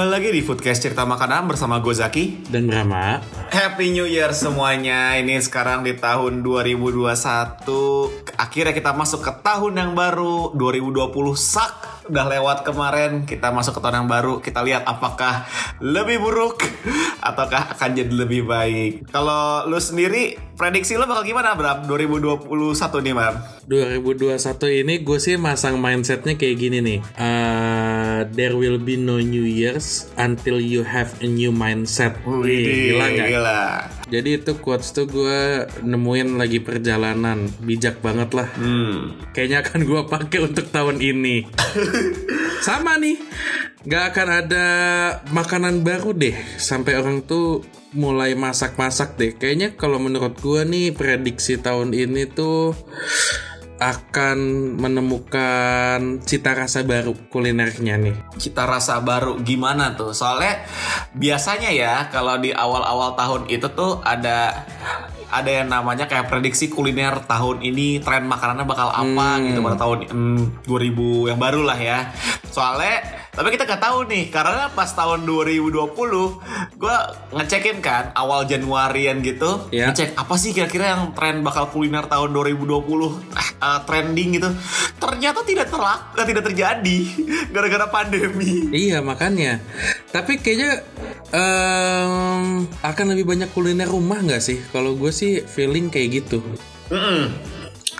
Kembali lagi di Foodcast Cerita Makanan bersama gue Zaki. Dan Brahma, Happy New Year semuanya. Ini sekarang di tahun 2021 Akhirnya kita masuk ke tahun yang baru 2020 sak Udah lewat kemarin Kita masuk ke tahun yang baru Kita lihat apakah lebih buruk Ataukah akan jadi lebih baik Kalau lu sendiri Prediksi lu bakal gimana Bram 2021 nih Bram 2021 ini gue sih masang mindsetnya kayak gini nih. Uh, there will be no New Year's until you have a new mindset. Wih, gila nggak? Gila Jadi itu quotes tuh gue nemuin lagi perjalanan bijak banget lah. Hmm Kayaknya akan gue pakai untuk tahun ini. Sama nih, nggak akan ada makanan baru deh sampai orang tuh mulai masak-masak deh. Kayaknya kalau menurut gue nih prediksi tahun ini tuh akan menemukan cita rasa baru kulinernya nih. cita rasa baru gimana tuh? Soalnya biasanya ya kalau di awal-awal tahun itu tuh ada ada yang namanya kayak prediksi kuliner tahun ini tren makanannya bakal apa gitu pada tahun hmm, 2000 yang baru lah ya. Soalnya tapi kita nggak tahu nih karena pas tahun 2020 gue ngecekin kan awal Januarian gitu Ya. ngecek apa sih kira-kira yang tren bakal kuliner tahun 2020 ah, trending gitu ternyata tidak terlak tidak terjadi gara-gara pandemi Iya makanya. Tapi kayaknya em, akan lebih banyak kuliner rumah nggak sih? Kalau gue sih feeling kayak gitu. Mm-mm.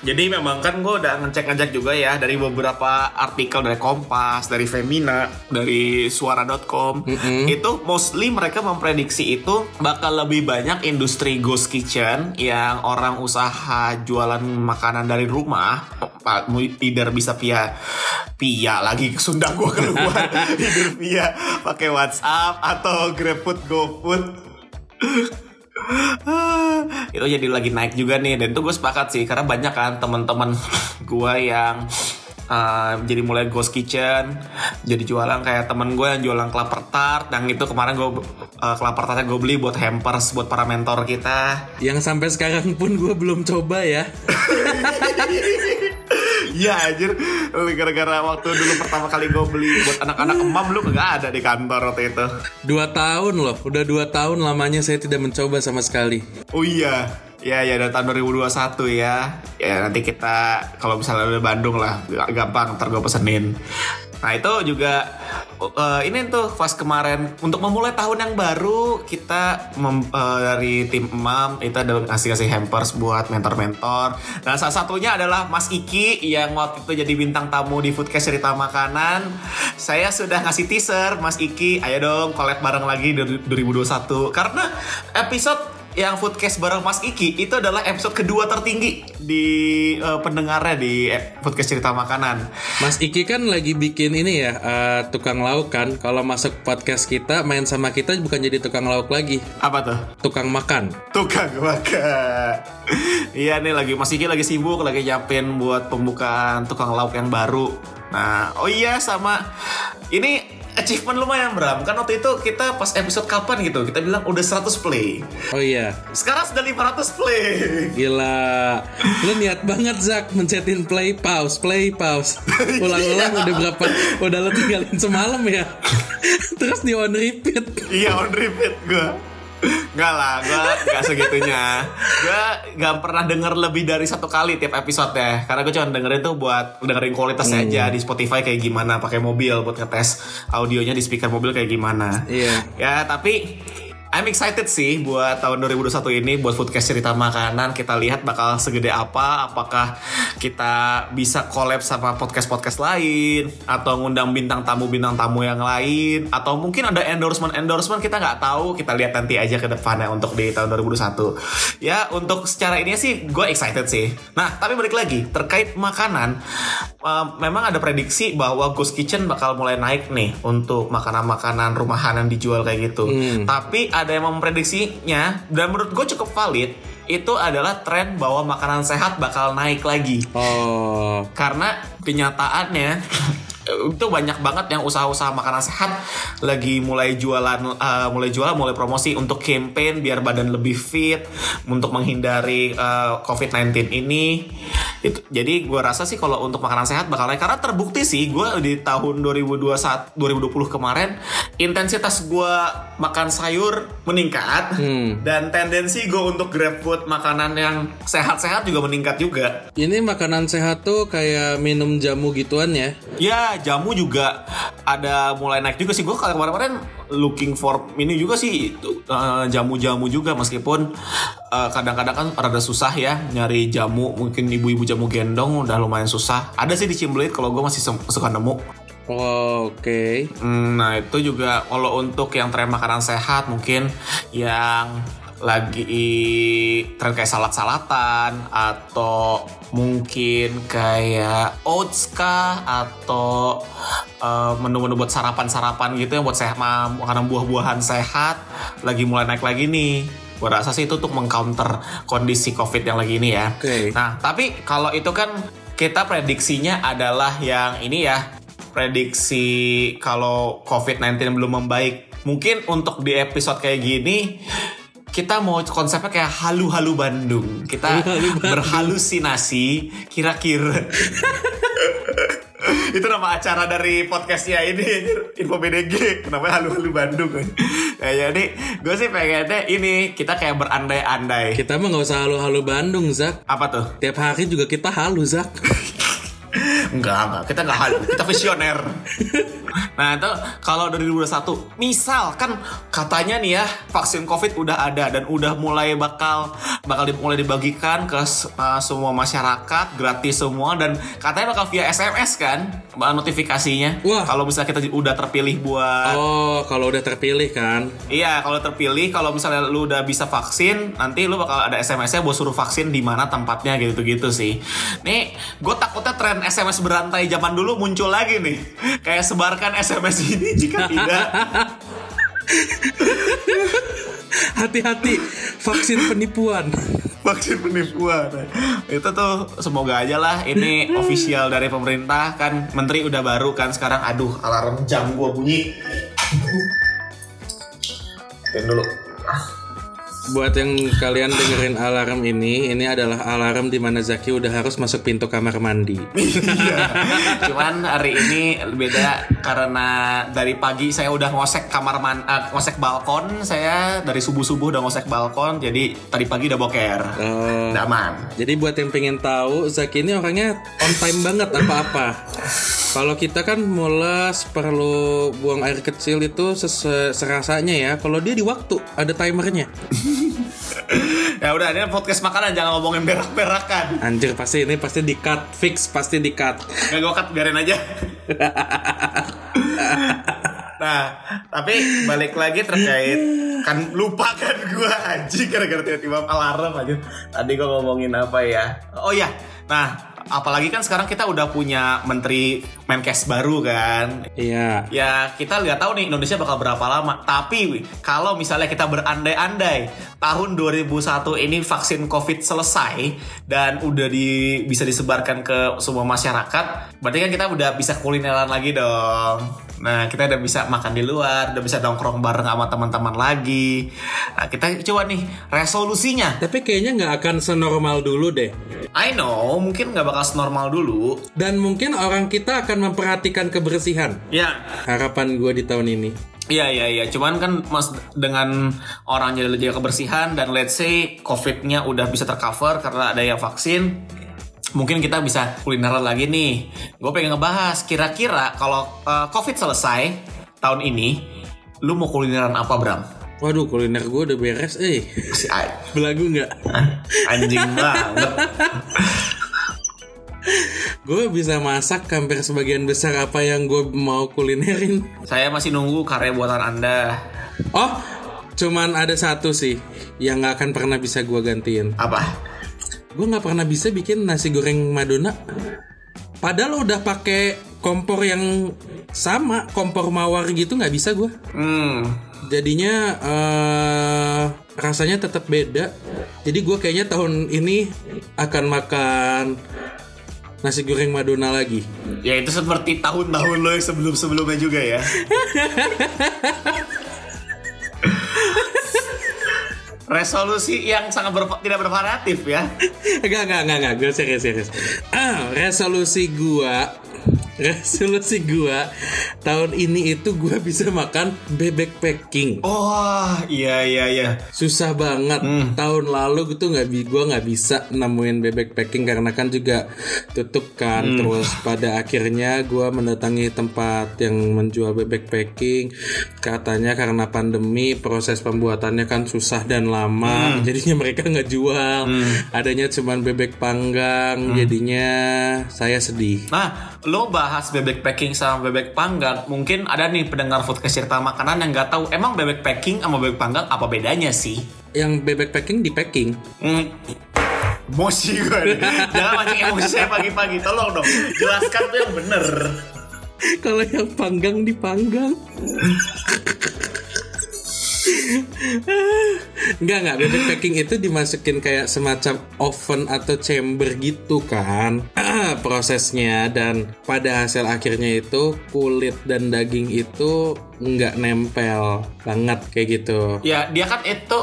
Jadi memang kan gue udah ngecek-ngecek juga ya dari beberapa artikel dari Kompas, dari Femina, dari Suara.com. Itu mostly mereka memprediksi itu bakal lebih banyak industri ghost kitchen yang orang usaha jualan makanan dari rumah. Either bisa via via lagi Sunda gue keluar either via pakai WhatsApp atau GrabFood, GoFood. Itu jadi lagi naik juga nih. Dan itu gue sepakat sih karena banyak kan teman-teman gue yang uh, jadi mulai ghost kitchen jadi jualan kayak temen gue yang jualan kelapa tart. Yang itu kemarin gue uh, kelapa tartnya gue beli buat hampers buat para mentor kita. Yang sampai sekarang pun gue belum coba ya. Iya anjir gara-gara waktu dulu pertama kali gue beli buat anak-anak emam lu kagak ada di kantor waktu itu Dua tahun loh, udah dua tahun lamanya saya tidak mencoba sama sekali. Oh iya, ya ya dari tahun 2021 ya. Ya nanti kita kalau misalnya udah Bandung lah, gampang ntar gue pesenin. Nah itu juga eh, ini tuh pas kemarin untuk memulai tahun yang baru kita mem- eh, dari tim Emam itu ada kasih-kasih hampers buat mentor-mentor. Dan salah satunya adalah Mas Iki yang waktu itu jadi bintang tamu di Foodcast Cerita Makanan. Saya sudah ngasih teaser Mas Iki, ayo dong collab bareng lagi di 2021 karena episode yang Foodcast bareng Mas Iki itu adalah episode kedua tertinggi di eh, pendengarnya di eh, Foodcast Cerita Makanan. Mas Iki kan lagi bikin ini ya, eh, tukang lauk kan. Kalau masuk podcast kita, main sama kita bukan jadi tukang lauk lagi, Apa tuh? tukang makan. Tukang makan. iya nih lagi Mas Iki lagi sibuk lagi nyiapin buat pembukaan tukang lauk yang baru. Nah, oh iya sama ini achievement lumayan Bram. Kan waktu itu kita pas episode kapan gitu, kita bilang udah 100 play. Oh iya, Sekarang sudah 500 play. gila. Lu niat banget Zak mencetin play pause, play pause. Ulang-ulang udah berapa? Udah lo tinggalin semalam ya. Terus di on repeat. iya on repeat gue Enggak lah, gue gak segitunya. Gue gak pernah denger lebih dari satu kali tiap episode ya. Karena gue cuma dengerin tuh buat dengerin kualitasnya aja Di Spotify kayak gimana pakai mobil buat ngetes audionya di speaker mobil kayak gimana. Iya. Ya tapi I'm excited sih buat tahun 2021 ini buat foodcast cerita makanan. Kita lihat bakal segede apa. Apakah kita bisa collab sama podcast-podcast lain atau ngundang bintang tamu bintang tamu yang lain atau mungkin ada endorsement endorsement kita nggak tahu. Kita lihat nanti aja ke depannya untuk di tahun 2021. Ya untuk secara ini sih gue excited sih. Nah tapi balik lagi terkait makanan, uh, memang ada prediksi bahwa Ghost Kitchen bakal mulai naik nih untuk makanan-makanan rumahan yang dijual kayak gitu. Tapi ada yang memprediksinya dan menurut gue cukup valid itu adalah tren bahwa makanan sehat bakal naik lagi. Oh, karena kenyataannya itu banyak banget yang usaha-usaha makanan sehat lagi mulai jualan eh, mulai jualan mulai promosi untuk campaign biar badan lebih fit untuk menghindari eh, COVID-19 ini itu jadi gue rasa sih kalau untuk makanan sehat bakal naik. Karena terbukti sih gue di tahun 2021 2020 kemarin intensitas gue makan sayur meningkat. Hmm. dan tendensi gue untuk grab food makanan yang sehat-sehat juga meningkat juga. Ini makanan sehat tuh kayak minum jamu gituan ya? Ya jamu juga ada mulai naik juga sih. Gue kalau kemarin-kemarin looking for ini juga sih eh, jamu-jamu juga. Meskipun eh, kadang-kadang kan rada susah ya nyari jamu. Mungkin ibu-ibu jamu gendong udah lumayan susah ada sih di Cimblit kalau gue masih suka nemu Oh, Oke. Hmm, nah itu juga kalau untuk yang tren makanan sehat mungkin yang lagi tren kayak salad-salatan atau mungkin kayak oats kah atau eh, menu-menu buat sarapan-sarapan gitu yang buat sehat ma- makanan buah-buahan sehat lagi mulai naik lagi nih. Gue rasa sih itu untuk mengcounter kondisi COVID yang lagi ini ya. Oke. Nah, tapi kalau itu kan kita prediksinya adalah yang ini ya. Prediksi kalau COVID-19 belum membaik. Mungkin untuk di episode kayak gini kita mau konsepnya kayak halu-halu Bandung. Kita Bandung. berhalusinasi kira-kira. itu nama acara dari podcastnya ini Info BDG kenapa halu-halu Bandung nah, jadi gue sih pengennya ini kita kayak berandai-andai Kita mah nggak usah halu-halu Bandung, Zak. apa tuh Tiap hari juga kita halu, Zak. Enggak, enggak. Kita enggak halu. Kita visioner. nah, itu kalau dari 2021, misal kan katanya nih ya, vaksin Covid udah ada dan udah mulai bakal bakal mulai dibagikan ke uh, semua masyarakat, gratis semua dan katanya bakal via SMS kan notifikasinya. Wah. Kalau misalnya kita udah terpilih buat Oh, kalau udah terpilih kan. Iya, kalau terpilih, kalau misalnya lu udah bisa vaksin, nanti lu bakal ada SMS-nya buat suruh vaksin di mana tempatnya gitu-gitu sih. Nih, gue takutnya tren SMS berantai zaman dulu muncul lagi nih. Kayak sebarkan SMS ini jika tidak. Hati-hati, vaksin penipuan. vaksin penipuan. Itu tuh semoga aja lah ini official dari pemerintah kan menteri udah baru kan sekarang aduh alarm jam gua bunyi. Matiin dulu. Buat yang kalian dengerin alarm ini, ini adalah alarm di mana Zaki udah harus masuk pintu kamar mandi. Iya. Cuman hari ini beda karena dari pagi saya udah ngosek kamar man, eh, ngosek balkon. Saya dari subuh subuh udah ngosek balkon. Jadi tadi pagi udah boker. Udah aman. Jadi buat yang pengen tahu, Zaki ini orangnya on time banget apa-apa. Kalau kita kan mules perlu buang air kecil itu serasanya ya. Kalau dia di waktu ada timernya. Ya udah ini podcast makanan jangan ngomongin berak-berakan. Anjir pasti ini pasti di cut fix pasti di cut. Gak gue cut biarin aja. nah, tapi balik lagi terkait kan lupa kan gue anjing gara-gara tiba-tiba alarm aja. Tadi gue ngomongin apa ya? Oh ya, nah apalagi kan sekarang kita udah punya menteri Menkes baru kan. Iya. Ya kita nggak tahu nih Indonesia bakal berapa lama. Tapi kalau misalnya kita berandai-andai tahun 2001 ini vaksin COVID selesai dan udah di, bisa disebarkan ke semua masyarakat, berarti kan kita udah bisa kulineran lagi dong. Nah kita udah bisa makan di luar, udah bisa nongkrong bareng sama teman-teman lagi. Nah kita coba nih resolusinya. Tapi kayaknya nggak akan senormal dulu deh. I know mungkin nggak bakal senormal dulu. Dan mungkin orang kita akan memperhatikan kebersihan. Ya Harapan gue di tahun ini. Iya iya iya, cuman kan mas dengan orang jadi jaga kebersihan dan let's say COVID-nya udah bisa tercover karena ada yang vaksin, mungkin kita bisa kulineran lagi nih. Gue pengen ngebahas kira-kira kalau uh, COVID selesai tahun ini, lu mau kulineran apa Bram? Waduh kuliner gue udah beres eh Si a- Belagu nggak? anjing banget. Gue bisa masak hampir sebagian besar apa yang gue mau kulinerin Saya masih nunggu karya buatan Anda. Oh cuman ada satu sih Yang nggak akan pernah bisa gue gantiin Apa? Gue nggak pernah bisa bikin nasi goreng Madonna Padahal udah pakai kompor yang sama Kompor mawar gitu nggak bisa gue Hmm. jadinya eh rasanya tetap beda. Jadi gue kayaknya tahun ini akan makan nasi goreng Madonna lagi. Ya itu seperti tahun-tahun lo yang sebelum-sebelumnya juga ya. Resolusi yang sangat berva- tidak bervariatif ya. Enggak, enggak, enggak, enggak. Gue serius, serius. Ah, resolusi gua resolusi gua tahun ini itu gua bisa makan bebek packing. Oh iya iya iya. Susah banget. Tahun lalu gitu nggak bi gua nggak bisa nemuin bebek packing karena kan juga tutup kan. Terus pada akhirnya gua mendatangi tempat yang menjual bebek packing. Katanya karena pandemi proses pembuatannya kan susah dan lama. Jadinya mereka nggak jual. Adanya cuman bebek panggang. Jadinya saya sedih. Nah, lo bahas bebek packing sama bebek panggang, mungkin ada nih pendengar podcast cerita makanan yang nggak tahu emang bebek packing sama bebek panggang apa bedanya sih? Yang bebek packing di packing. Hmm. Emosi gue nih. Jangan mancing emosi saya pagi-pagi. Tolong dong. Jelaskan tuh yang bener. Kalau yang panggang dipanggang. Enggak enggak bebek packing itu dimasukin kayak semacam oven atau chamber gitu kan prosesnya dan pada hasil akhirnya itu kulit dan daging itu nggak nempel banget kayak gitu. Ya dia kan itu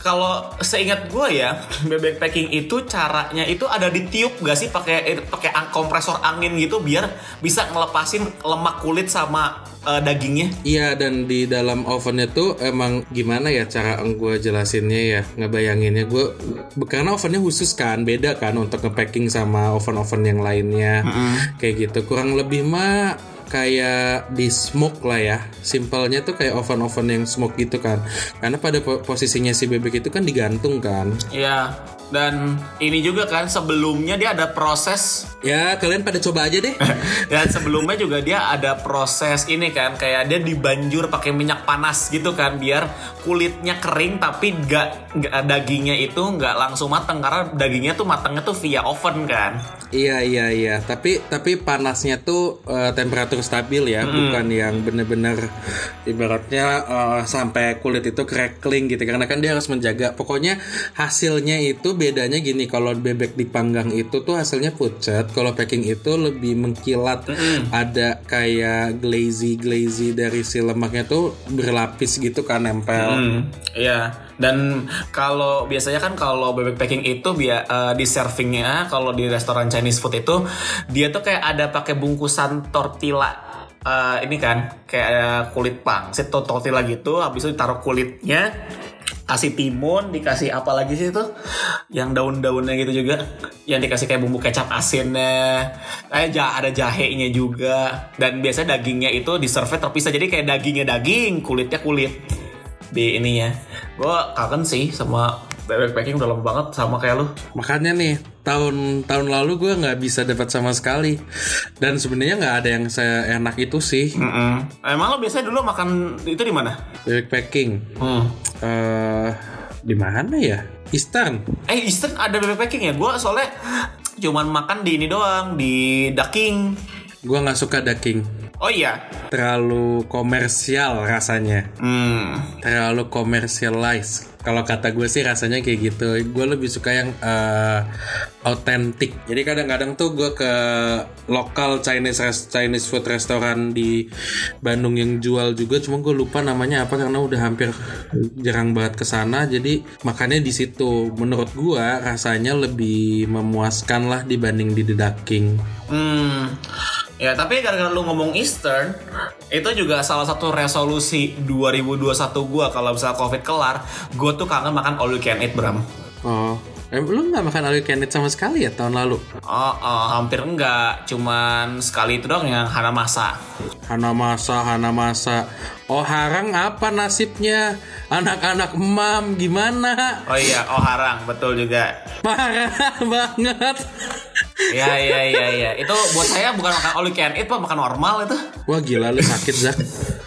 kalau seingat gue ya bebek packing itu caranya itu ada ditiup gak sih? Pakai eh, pakai ang- kompresor angin gitu biar bisa ngelepasin lemak kulit sama eh, dagingnya. Iya dan di dalam ovennya tuh emang gimana ya cara gue jelasinnya ya ngebayanginnya. Gue karena ovennya khusus kan beda kan untuk nge-packing sama oven-oven yang lainnya. Kayak gitu kurang lebih mah kayak di smoke lah ya. Simpelnya tuh kayak oven-oven yang smoke gitu kan. Karena pada po- posisinya si bebek itu kan digantung kan. Iya. Dan ini juga kan sebelumnya dia ada proses ya kalian pada coba aja deh dan sebelumnya juga dia ada proses ini kan kayak dia dibanjur pakai minyak panas gitu kan biar kulitnya kering tapi nggak nggak- dagingnya itu nggak langsung matang karena dagingnya tuh matangnya tuh via oven kan. Iya iya iya, tapi tapi panasnya tuh eh, temperatur stabil ya, bukan yang bener-bener ibaratnya eh, sampai kulit itu crackling gitu. Karena kan dia harus menjaga. Pokoknya hasilnya itu bedanya gini, kalau bebek dipanggang itu tuh hasilnya pucat, kalau packing itu lebih mengkilat. Ada kayak glazy glazy dari si lemaknya tuh berlapis gitu kan nempel. Hmm, iya. Dan kalau biasanya kan kalau bebek packing itu dia di servingnya kalau di restoran Chinese food itu dia tuh kayak ada pakai bungkusan tortilla eh, ini kan kayak kulit pangsit atau tortilla gitu. Habis itu ditaruh kulitnya kasih timun dikasih apa lagi sih itu? Yang daun-daunnya gitu juga. Yang dikasih kayak bumbu kecap asinnya. Ja- ada jahenya juga. Dan biasanya dagingnya itu di serve terpisah. Jadi kayak dagingnya daging kulitnya kulit. Di ininya. Gue kangen sih sama bebek packing udah lama banget sama kayak lu Makanya nih tahun tahun lalu gue nggak bisa dapat sama sekali dan sebenarnya nggak ada yang saya enak itu sih emang lo biasanya dulu makan itu di mana bebek packing. hmm. eh di mana ya? Eastern. eh Eastern ada bebek packing ya gue soalnya cuman makan di ini doang di Daking Gue nggak suka daging. oh iya Terlalu komersial rasanya. hmm. Terlalu komersialize. Kalau kata gue sih rasanya kayak gitu. Gue lebih suka yang eh, autentik. Jadi kadang-kadang tuh gue ke lokal Chinese res- Chinese food restoran di Bandung yang jual juga. Cuma gue lupa namanya apa karena udah hampir jarang banget ke sana. Jadi makannya di situ. Menurut gue rasanya lebih memuaskan lah dibanding di The Ducking. Hmm. Ya tapi gara-gara lu ngomong Eastern Itu juga salah satu resolusi 2021 gua Kalau misalnya covid kelar Gue tuh kangen makan all you can eat Bram Oh, eh, lu nggak makan all you can eat sama sekali ya tahun lalu? Oh, oh, hampir enggak Cuman sekali itu doang yang Hana Masa Hana masa, Hana masa. Oh harang apa nasibnya? Anak-anak emam gimana? Oh iya, oh harang betul juga. Parah banget. Iya iya iya iya. Itu buat saya bukan makan all you can eat, Pak, makan normal itu. Wah gila lu sakit Zak.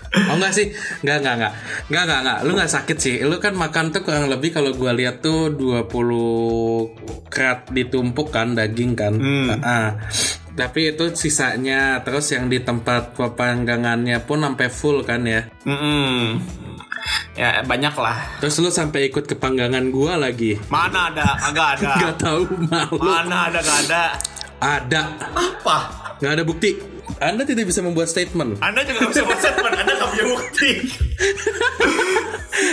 Oh enggak sih, enggak enggak enggak. Enggak enggak enggak. Lu enggak sakit sih. Lu kan makan tuh kurang lebih kalau gua lihat tuh 20 krat ditumpuk kan daging kan. Hmm. Ah. Tapi itu sisanya terus yang di tempat pepanggangannya pun sampai full kan ya. Mm-mm. Ya banyak lah. Terus lu sampai ikut ke panggangan gua lagi. Mana ada? Agak ada. Gak tahu malu. Mana ada? Gak ada. Ada. Apa? Nggak ada bukti. Anda tidak bisa membuat statement. Anda juga bisa buat statement. Anda gak punya bukti.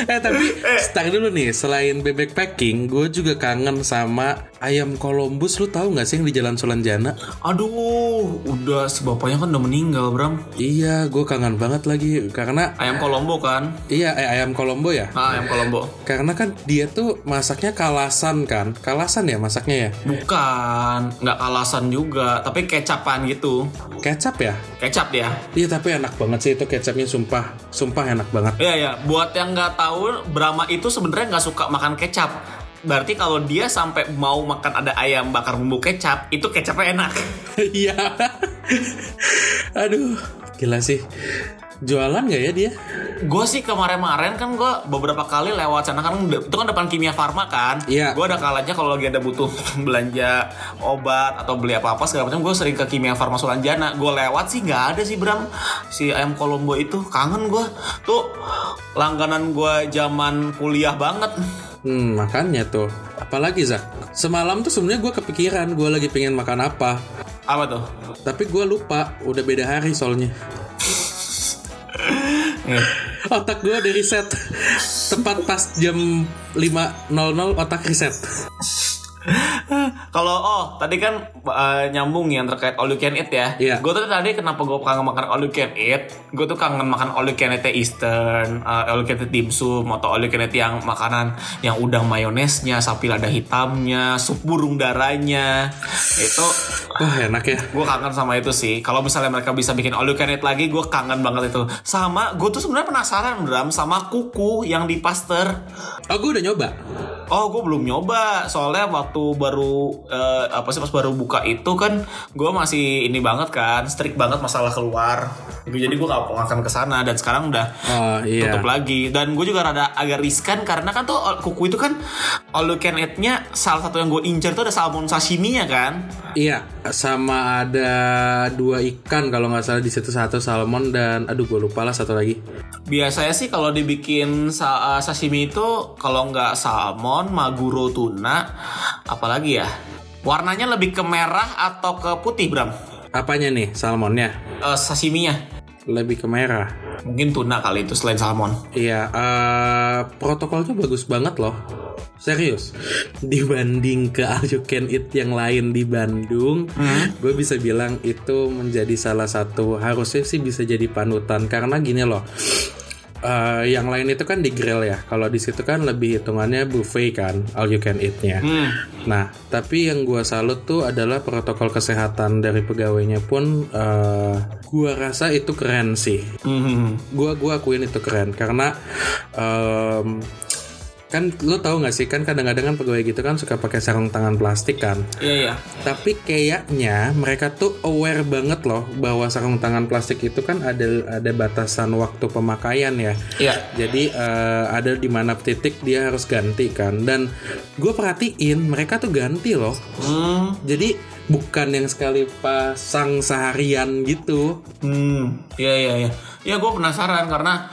eh tapi start dulu nih selain bebek packing gue juga kangen sama ayam Columbus lu tahu nggak sih yang di Jalan Sulanjana Aduh, udah si bapaknya kan udah meninggal, Bram. iya gue kangen banget lagi karena Ayam Kolombo kan? iya eh, ayam Colombo ya Ah, ayam Kolombo. karena kan dia tuh masaknya kalasan kan kalasan ya masaknya ya Bukan, nggak kalasan juga, tapi kecapan gitu. kecap ya Kecap dia. iya tapi enak banget sih itu kecapnya sumpah sumpah enak banget Iya ya, buat yang nggak tahu, Brahma itu sebenarnya nggak suka makan kecap. Berarti kalau dia sampai mau makan ada ayam bakar bumbu kecap, itu kecapnya enak. iya aduh gila sih jualan nggak ya dia gue sih kemarin-kemarin kan gue beberapa kali lewat sana kan itu kan depan kimia farma kan. Iya. Gue ada kalanya kalau lagi ada butuh belanja obat atau beli apa-apa segala macam, gue sering ke kimia farma Sulanjana. Gue lewat sih nggak ada sih Bram si ayam Kolombo itu kangen gue. Tuh langganan gue zaman kuliah banget. Hmm, makanya tuh. Apalagi Zak, semalam tuh sebenarnya gue kepikiran gue lagi pengen makan apa. Apa tuh? Tapi gue lupa, udah beda hari soalnya. Otak gue udah reset. Tepat pas jam 5.00 otak reset. Kalau oh tadi kan eh, nyambung yang terkait all you can eat ya. Iya. Gue tuh tadi kenapa gue kangen makan all you can eat? Gue tuh kangen makan all you can eat Eastern, eh, all you can eat dimsum atau all you can eat yang makanan yang udang mayonesnya, sapi lada hitamnya, sup burung darahnya. Itu Wah enak ya. gue kangen sama itu sih. Kalau misalnya mereka bisa bikin all you can eat lagi, gue kangen banget itu. Sama gue tuh sebenarnya penasaran Bram sama kuku yang di Pasteur. Oh gue udah nyoba. Oh, gue belum nyoba. Soalnya waktu baru eh, apa sih pas baru buka itu kan gue masih ini banget kan, strict banget masalah keluar. Jadi gue gak akan ke sana dan sekarang udah Oh iya. tutup lagi. Dan gue juga rada agak riskan karena kan tuh kuku itu kan all you can eat-nya salah satu yang gue incer tuh ada salmon sashimi-nya kan. Iya, sama ada dua ikan kalau nggak salah di situ satu salmon dan aduh gue lupa lah satu lagi. Biasanya sih kalau dibikin sa- eh, sashimi itu kalau nggak salmon, maguro tuna, apalagi ya? Warnanya lebih ke merah atau ke putih, Bram? Apanya nih salmonnya? Eh, sashiminya. Lebih ke merah. Mungkin tuna kali itu selain salmon. Iya, eh, protokolnya bagus banget loh. Serius, dibanding ke all you can eat yang lain di Bandung, gue bisa bilang itu menjadi salah satu harusnya sih bisa jadi panutan karena gini loh. Eh, yang lain itu kan di grill ya. Kalau di situ kan lebih hitungannya buffet kan, all you can eat-nya. Hmm. Nah, tapi yang gua salut tuh adalah protokol kesehatan dari pegawainya pun eh, gua rasa itu keren sih Hmm. gua gua akuin itu keren karena em, kan lo tau gak sih kan kadang-kadang kan pegawai gitu kan suka pakai sarung tangan plastik kan Iya iya. tapi kayaknya mereka tuh aware banget loh bahwa sarung tangan plastik itu kan ada ada batasan waktu pemakaian ya Iya. jadi eh, ada di mana titik dia harus ganti kan dan gue perhatiin mereka tuh ganti loh Hmm. jadi bukan yang sekali pasang seharian gitu Hmm. Iya iya iya. Ya gue penasaran karena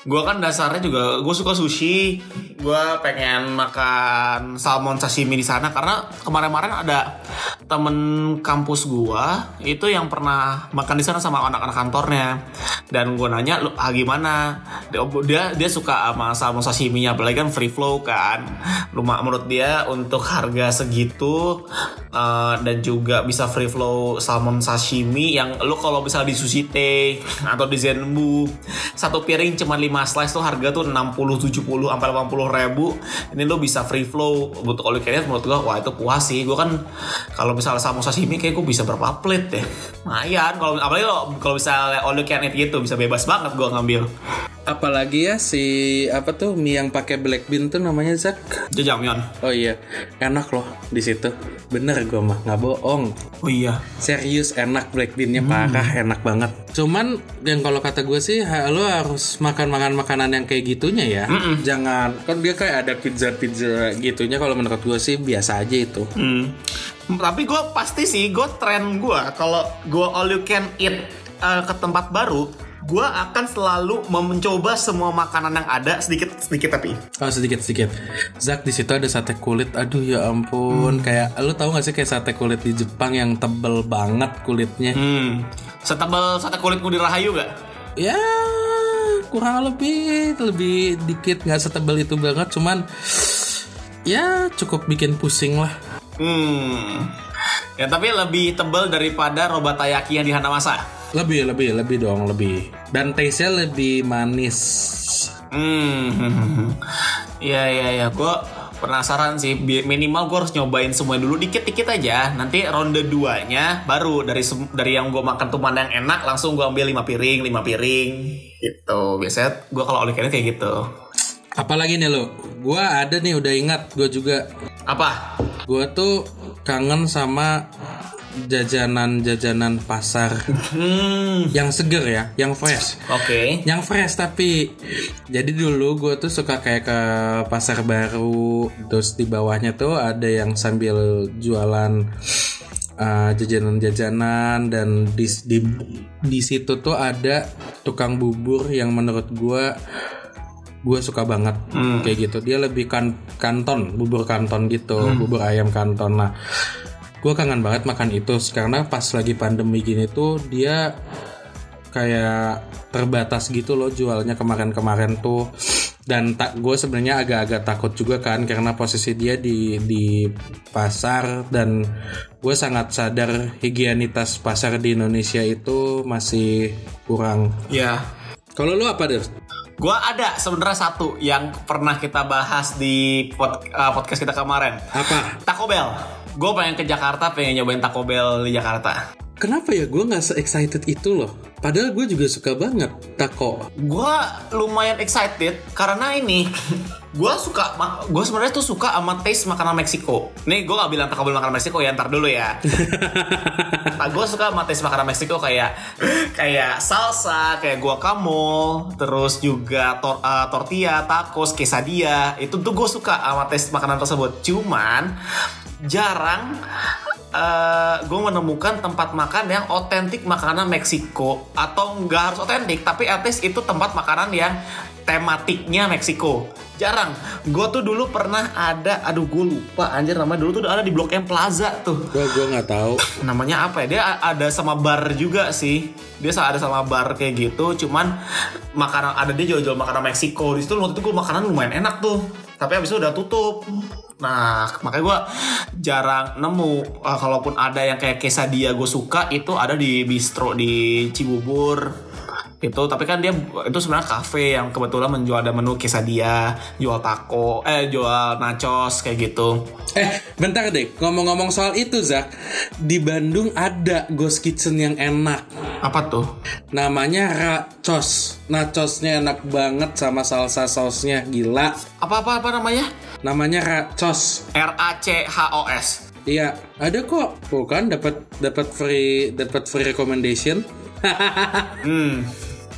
gue kan dasarnya juga gue suka sushi. Gue pengen makan salmon sashimi di sana karena kemarin-kemarin ada temen kampus gue itu yang pernah makan di sana sama anak-anak kantornya. Dan gue nanya lu ah, gimana? Dia dia, suka sama salmon sashiminya apalagi kan free flow kan. Rumah menurut dia untuk harga segitu eh, dan juga bisa free flow salmon sashimi yang lu kalau misalnya di sushi teh atau di zenbu satu piring cuma 5 slice tuh harga tuh 60 70 sampai 80 ribu ini lu bisa free flow. Untuk all you menurut gua wah itu puas sih. Gua kan kalau misalnya salmon sashimi kayak gua bisa berapa plate deh lumayan. Kalau apalagi lo kalau misalnya all you gitu bisa bebas banget gua ngambil apalagi ya si apa tuh mie yang pakai black bean tuh namanya Zak? Jajangmyeon. oh iya enak loh di situ. Bener gue mah nggak bohong. Oh iya. serius enak black beannya parah enak banget. Cuman yang kalau kata gue sih lo harus makan makan makanan yang kayak gitunya ya. Jangan kan dia kayak ada pizza pizza gitunya kalau menurut gue sih biasa aja itu. Hmm. Tapi gue pasti sih, gue tren gue kalau gue all you can eat uh, ke tempat baru, gue akan selalu mencoba semua makanan yang ada sedikit sedikit tapi. Oh sedikit sedikit. Zak di situ ada sate kulit. Aduh ya ampun. Kayak lu tahu gak sih kayak sate kulit di Jepang yang tebel banget kulitnya. Hmm. Setebal sate kulitmu di Rahayu gak? Ya kurang lebih lebih dikit nggak setebal itu banget. Cuman ya cukup bikin pusing lah. Hmm. Ya tapi lebih tebal daripada robatayaki yang di Hanamasa. Lebih lebih lebih dong lebih. Dan taste-nya lebih manis. Hmm. Iya iya iya. Gue penasaran sih. Minimal gue harus nyobain semua dulu dikit-dikit aja. Nanti ronde 2-nya baru dari dari yang gue makan tuh mana yang enak langsung gue ambil 5 piring, 5 piring. Gitu. Biasanya gue kalau oleh kayak gitu. Apalagi nih lo? Gua ada nih udah ingat. Gue juga. Apa? Gue tuh kangen sama jajanan-jajanan pasar Hmm. yang seger ya, yang fresh. Oke. Yang fresh tapi jadi dulu gue tuh suka kayak ke pasar baru terus di bawahnya tuh ada yang sambil jualan uh, jajanan-jajanan dan di, di di situ tuh ada tukang bubur yang menurut gue gue suka banget kayak gitu dia lebih kan kanton bubur kanton gitu bubur ayam kanton nah gue kangen banget makan itu karena pas lagi pandemi gini tuh dia kayak terbatas gitu loh jualnya kemarin-kemarin tuh dan tak gue sebenarnya agak-agak takut juga kan karena posisi dia di di pasar dan gue sangat sadar higienitas pasar di Indonesia itu masih kurang Ya. kalau lu apa deh Gue ada sebenarnya satu yang pernah kita bahas di pod- uh, podcast kita kemarin. apa Taco Bell. Gue pengen ke Jakarta, pengen nyobain Taco Bell di Jakarta. kenapa ya gue nggak se excited itu loh padahal gue juga suka banget taco Gue lumayan excited karena ini gue suka gue sebenarnya tuh suka sama taste makanan Meksiko. Nih gue gak bilang Taco Bell makanan Meksiko ya ntar dulu ya. nah, gue suka sama taste makanan Meksiko kayak kayak salsa, kayak guacamole, terus juga tor- uh, tortilla, tacos, quesadilla. Itu tuh gue suka sama taste makanan tersebut. Cuman jarang gue menemukan tempat makan yang otentik makanan Meksiko. Atau nggak harus otentik tapi at least itu tempat makanan yang tematiknya Meksiko. Jarang. Gue tuh dulu pernah ada aduh gue lupa anjir namanya dulu tuh ada di Blok M Plaza tuh. Gue gue nggak tahu. Namanya apa ya? Dia ada sama bar juga sih. Dia ada sama bar kayak gitu cuman makanan ada dia jual-jual makanan Meksiko. Di situ waktu itu gue makanan lumayan enak tuh. Tapi abis itu udah tutup nah makanya gue jarang nemu. Ah, kalaupun ada yang kayak quesadilla gue suka itu ada di bistro di Cibubur itu tapi kan dia itu sebenarnya cafe yang kebetulan menjual ada menu quesadilla jual taco eh jual nachos kayak gitu Eh, bentar deh. Ngomong-ngomong soal itu, Zak. Di Bandung ada ghost kitchen yang enak. apa tuh Namanya Racos. Nachosnya enak banget sama salsa sausnya. Gila. apa apa apa namanya Namanya Racos. R A C H O S Iya, ada kok. Tuh kan dapat dapat free dapat free recommendation. Hmm,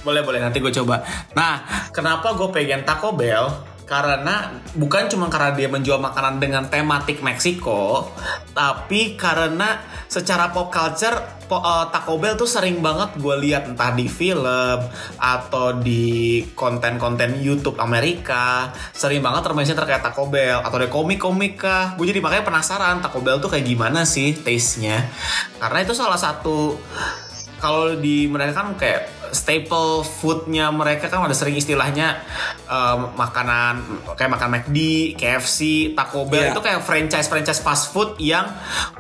boleh boleh nanti gue coba. Nah, kenapa gue pengen Taco Bell? Karena bukan cuma karena dia menjual makanan dengan tematik Meksiko, tapi karena secara pop culture eh, Taco Bell tuh sering banget gue lihat entah di film atau di konten-konten YouTube Amerika, sering banget termention terkait Taco Bell atau di komik-komik kah. Gue jadi makanya penasaran Taco Bell tuh kayak gimana sih taste-nya. Karena itu salah satu kalau di mereka kan kayak staple foodnya mereka kan ada sering istilahnya em, makanan kayak makan McD, KFC, Taco Bell Iya. itu kayak franchise franchise fast food yang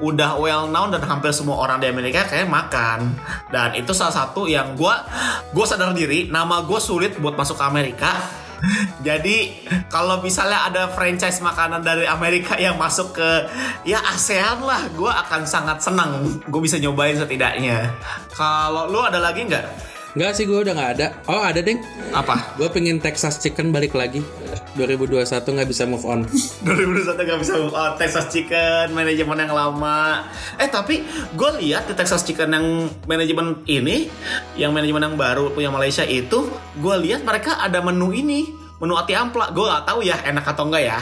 udah well known dan hampir semua orang di Amerika kayak makan dan itu salah satu yang gue gue sadar diri nama gue sulit buat masuk ke Amerika jadi kalau misalnya ada franchise makanan dari Amerika yang masuk ke ya ASEAN lah, gue akan sangat senang. Gue bisa nyobain setidaknya. Kalau lu ada lagi nggak? Enggak sih gue udah nggak ada. Oh ada deng. Apa? Gue pengen Texas Chicken balik lagi. 2021 nggak bisa move on. 2021 gak bisa move on Texas Chicken manajemen yang lama eh tapi gue lihat di Texas Chicken yang manajemen ini yang manajemen yang baru punya Malaysia itu gue lihat mereka ada menu ini menu ati ampla gue gak tahu ya enak atau enggak ya.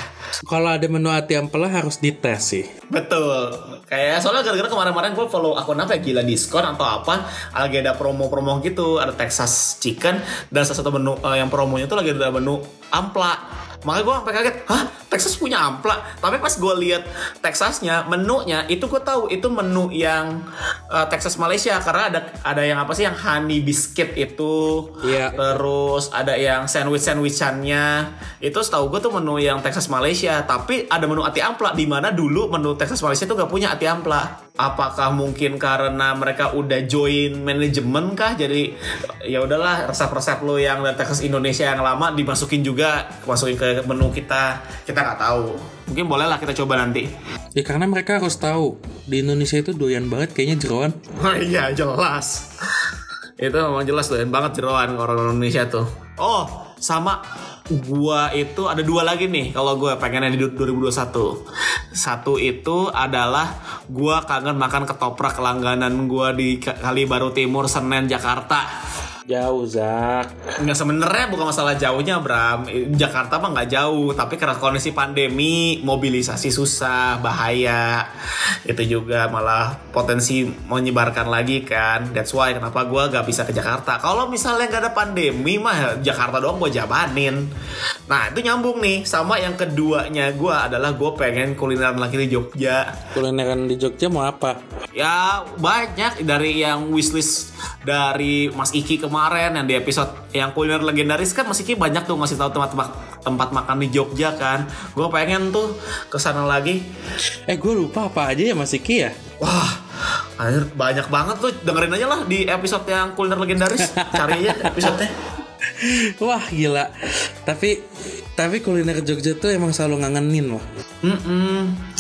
Kalau ada menu ati ampela harus dites sih. betul. Kayak soalnya gara-gara kemarin-kemarin gue follow akun apa ya? Gila diskon atau apa? Lagi ada promo-promo gitu ada Texas Chicken. Dan salah satu menu eh, yang promonya tuh lagi ada menu ampla makanya gue sampai kaget hah Texas punya ampla tapi pas gue lihat Texasnya menunya itu gue tahu itu menu yang eh, Texas Malaysia karena ada ada yang apa sih yang honey biscuit itu Iya. terus ada yang sandwich sandwichannya itu setahu gue tuh menu yang Texas Malaysia tapi ada menu ati ampla di mana dulu menu Texas Malaysia tuh gak punya ati ampla apakah mungkin karena mereka udah join manajemen kah? Jadi ya udahlah resep-resep lo yang dari Texas Indonesia yang lama dimasukin juga masukin ke menu kita. Kita nggak tahu. Mungkin boleh lah kita coba nanti. Ya karena mereka harus tahu. Di Indonesia itu doyan banget kayaknya jeroan. Oh iya jelas. Itu memang jelas doyan banget jeroan orang Indonesia tuh. Oh sama. Gua itu ada dua lagi nih kalau gue pengennya di 2021 Satu. Itu adalah gua kangen makan ketoprak langganan gua di Ka- Kali Baru Timur Senen Jakarta Jauh Zak. Nggak sebenarnya bukan masalah jauhnya Bram. Jakarta mah nggak jauh Tapi karena kondisi pandemi Mobilisasi susah Bahaya. Itu juga malah potensi menyebarkan lagi kan. That's why kenapa gue gak bisa ke Jakarta. Kalau misalnya nggak ada pandemi mah Jakarta doang gue jabanin. Nah itu nyambung nih. Sama yang keduanya gue adalah Gue pengen kulineran lagi di Jogja. Kulineran di Jogja mau apa? Ya banyak dari yang wishlist dari Mas Iki kemarin yang di episode yang kuliner legendaris kan Mas Iki banyak tuh ngasih tahu tempat tempat makan di Jogja kan. Gue pengen tuh ke sana lagi. Eh gue lupa apa aja ya Mas Iki ya? Wah, anjir, banyak banget tuh dengerin aja lah di episode yang kuliner legendaris. Cari aja episodenya. Wah gila. Tapi tapi kuliner Jogja tuh emang selalu ngangenin loh. Mm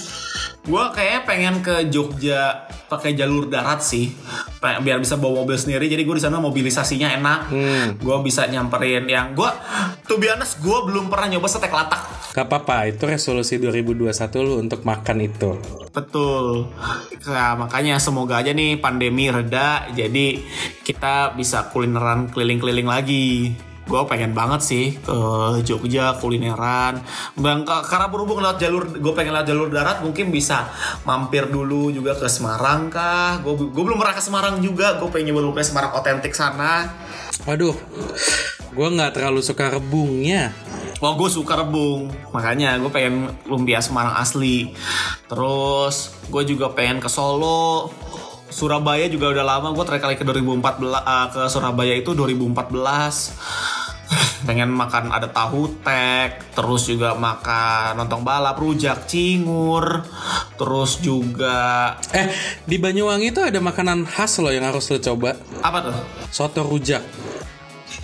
Gue kayaknya pengen ke Jogja pakai jalur darat sih, biar bisa bawa mobil sendiri. Jadi gue di sana mobilisasinya enak. Hmm. Gue bisa nyamperin yang gue, tuh biasa gue belum pernah nyoba sate latak. Gak apa-apa, itu resolusi 2021 lu untuk makan itu. Betul. Nah, makanya semoga aja nih pandemi reda, jadi kita bisa kulineran keliling-keliling lagi. Gue pengen banget sih ke Jogja kulineran. Bang, ka- karena berhubung lewat jalur, gue pengen lewat jalur darat, mungkin bisa mampir dulu juga ke Semarang kah? Gue belum pernah ke Semarang juga. Gue pengen nyoba lumpia Semarang otentik sana. Waduh, gue nggak terlalu suka rebungnya. Wah gue suka rebung Makanya gue pengen lumpia Semarang asli Terus gue juga pengen ke Solo Surabaya juga udah lama Gue terakhir kali ke 2014 eh, Ke Surabaya itu 2014 pengen makan ada tahu tek terus juga makan lontong balap rujak cingur terus juga Eh, di Banyuwangi itu ada makanan khas loh yang harus lo coba. apa tuh Soto rujak.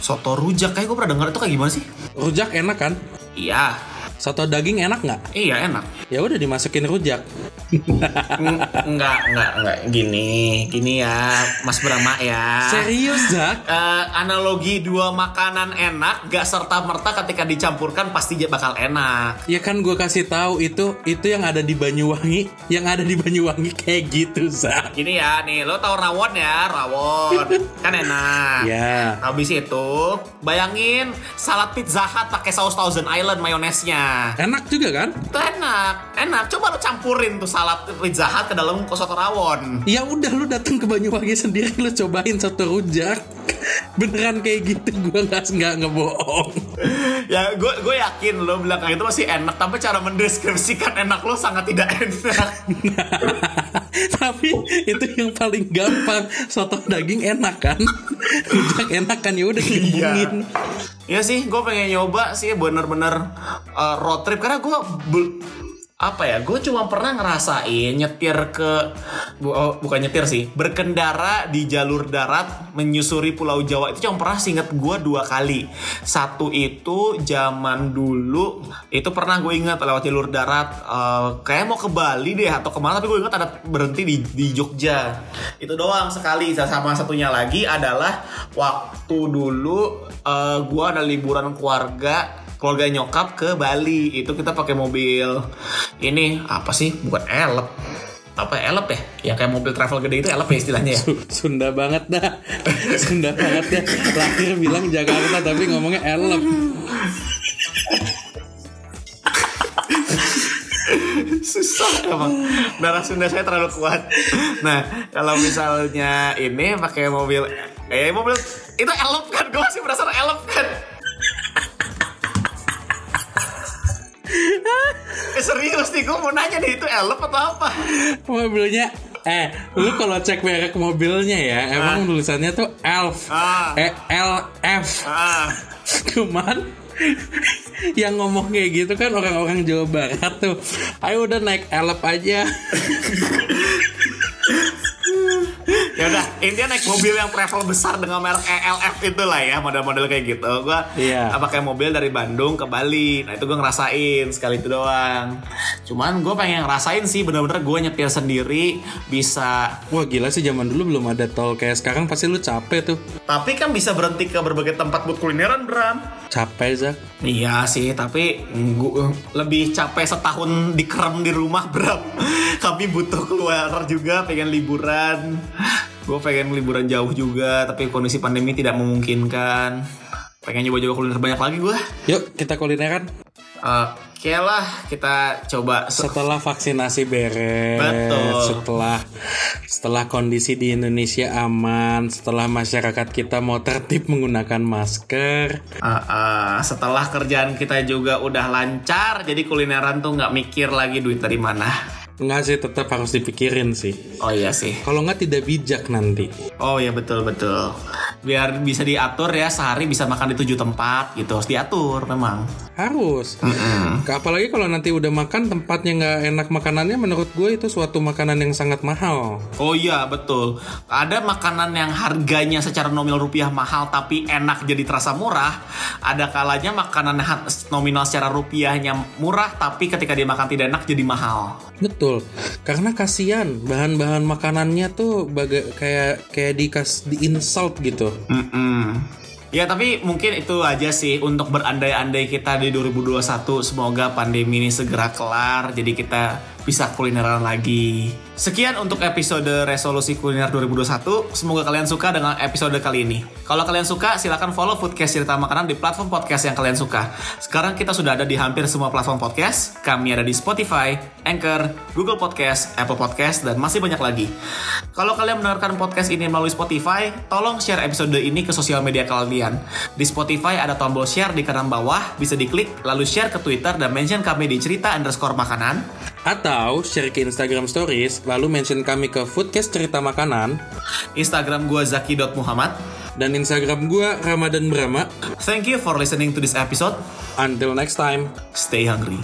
soto rujak kayak gue pernah denger itu kayak gimana sih Rujak enak kan? iya Soto daging enak nggak? iya enak Ya udah dimasukin rujak. Eng- enggak enggak enggak gini gini ya Mas Brahma ya Serius, Zak? Eh, analogi dua makanan enak gak serta merta ketika dicampurkan pasti dia bakal enak Ya kan gue kasih tahu itu itu yang ada di Banyuwangi, yang ada di Banyuwangi kayak gitu, Zak. gini ya nih lo tau rawon ya rawon kan enak Ya. habis itu bayangin salad pizza hut pakai saus Thousand Island mayonesnya Enak juga kan? enak enak coba lo campurin tuh salad pizza hut ke dalam soto rawon Ya udah lu datang ke Banyuwangi sendiri lu cobain soto rujak. Beneran kayak gitu gue nggak nggak ngebohong. ya gue gue yakin lo bilang kayak itu masih enak tapi cara mendeskripsikan enak lo sangat tidak enak Tapi itu yang paling gampang soto daging enak kan, rujak enak kan ya udah digabungin. Ya sih, gue pengen nyoba sih bener-bener uh, road trip. Karena gue apa ya gue cuma pernah ngerasain nyetir ke bu- oh, bukan nyetir sih berkendara di jalur darat menyusuri Pulau Jawa. Itu cuma pernah singkat gue dua kali. Satu itu zaman dulu itu pernah gue ingat lewat jalur darat. Eh, kayak mau ke Bali deh atau ke mana tapi gue ingat ada berhenti di, di Jogja. Itu doang sekali. Sama satunya lagi adalah waktu dulu eh, gue ada liburan keluarga keluarga nyokap ke Bali. Itu kita pakai mobil ini apa sih? Bukan elep. Apa ya, elep ya? Yang kayak mobil travel gede itu elep ya istilahnya ya. Su- Sunda banget dah. Sunda banget ya. Lahir bilang Jakarta tapi ngomongnya elep. Susah emang. Darah Sunda saya terlalu kuat. Nah kalau misalnya ini pakai mobil eh mobil itu elep kan? Gue masih merasa elep kan eh serius nih gue mau nanya nih itu elep atau apa Mobilnya Eh, lu kalau cek merek mobilnya ya, emang tulisannya tuh ELF. Ah. E L F. ah Cuman yang ngomong kayak gitu kan orang-orang Jawa Barat tuh. Ayo udah naik elep aja. ya udah intinya naik mobil yang travel besar dengan merek ELF itu lah ya model-model kayak gitu gue Iya. pakai mobil dari Bandung ke Bali nah itu gue ngerasain sekali itu doang cuman gue pengen ngerasain sih bener-bener gue nyetir sendiri bisa Wah gila sih zaman dulu belum ada tol kayak sekarang pasti lu capek tuh. tapi kan bisa berhenti ke berbagai tempat buat kulineran Bram Capek Zak. Iya sih, tapi gua lebih capek setahun dikerem di rumah, Bram. Kami butuh keluar juga, pengen liburan. Gue pengen liburan jauh juga, tapi kondisi pandemi tidak memungkinkan. Pengen nyoba-nyoba kuliner banyak lagi gue. Yuk kita kulineran. Oke lah, kita coba. se- Setelah vaksinasi beres, Betul. setelah setelah kondisi di Indonesia aman, setelah masyarakat kita mau tertib menggunakan masker, Ah, ah, setelah kerjaan kita juga udah lancar, jadi kulineran tuh nggak mikir lagi duit dari mana. Enggak sih tetap harus dipikirin sih. Oh iya sih. Kalau nggak tidak bijak nanti. Oh iya betul betul. Biar bisa diatur ya sehari bisa makan di tujuh tempat gitu harus diatur memang. Harus. Mm-mm. Apalagi kalau nanti udah makan tempatnya nggak enak makanannya, menurut gue itu suatu makanan yang sangat mahal. Oh iya betul. Ada makanan yang harganya secara nominal rupiah mahal tapi enak jadi terasa murah. Ada kalanya makanan nominal secara rupiahnya murah tapi ketika dimakan tidak enak jadi mahal. Betul, karena kasihan bahan-bahan makanannya tuh baga- kayak kayak dikas di insult gitu. Mm-mm. Ya tapi mungkin itu aja sih untuk berandai-andai kita di 2021 semoga pandemi ini segera kelar. Jadi kita bisa kulineran lagi. Sekian untuk episode resolusi kuliner 2021. Semoga kalian suka dengan episode kali ini. Kalau kalian suka silahkan follow Foodcast Cerita Makanan di platform podcast yang kalian suka. Sekarang kita sudah ada di hampir semua platform podcast. Kami ada di Spotify, Anchor, Google Podcast, Apple Podcast, dan masih banyak lagi. Kalau kalian mendengarkan podcast ini melalui Spotify, tolong share episode ini ke sosial media kalian. Di Spotify ada tombol share di kanan bawah, bisa diklik, lalu share ke Twitter dan mention kami di cerita underscore makanan. Atau share ke Instagram Stories, lalu mention kami ke Foodcast Cerita Makanan Instagram gua zaki.muhammad. dan Instagram gua Ramadan Brahma. Thank you for listening to this episode. Until next time. Stay hungry.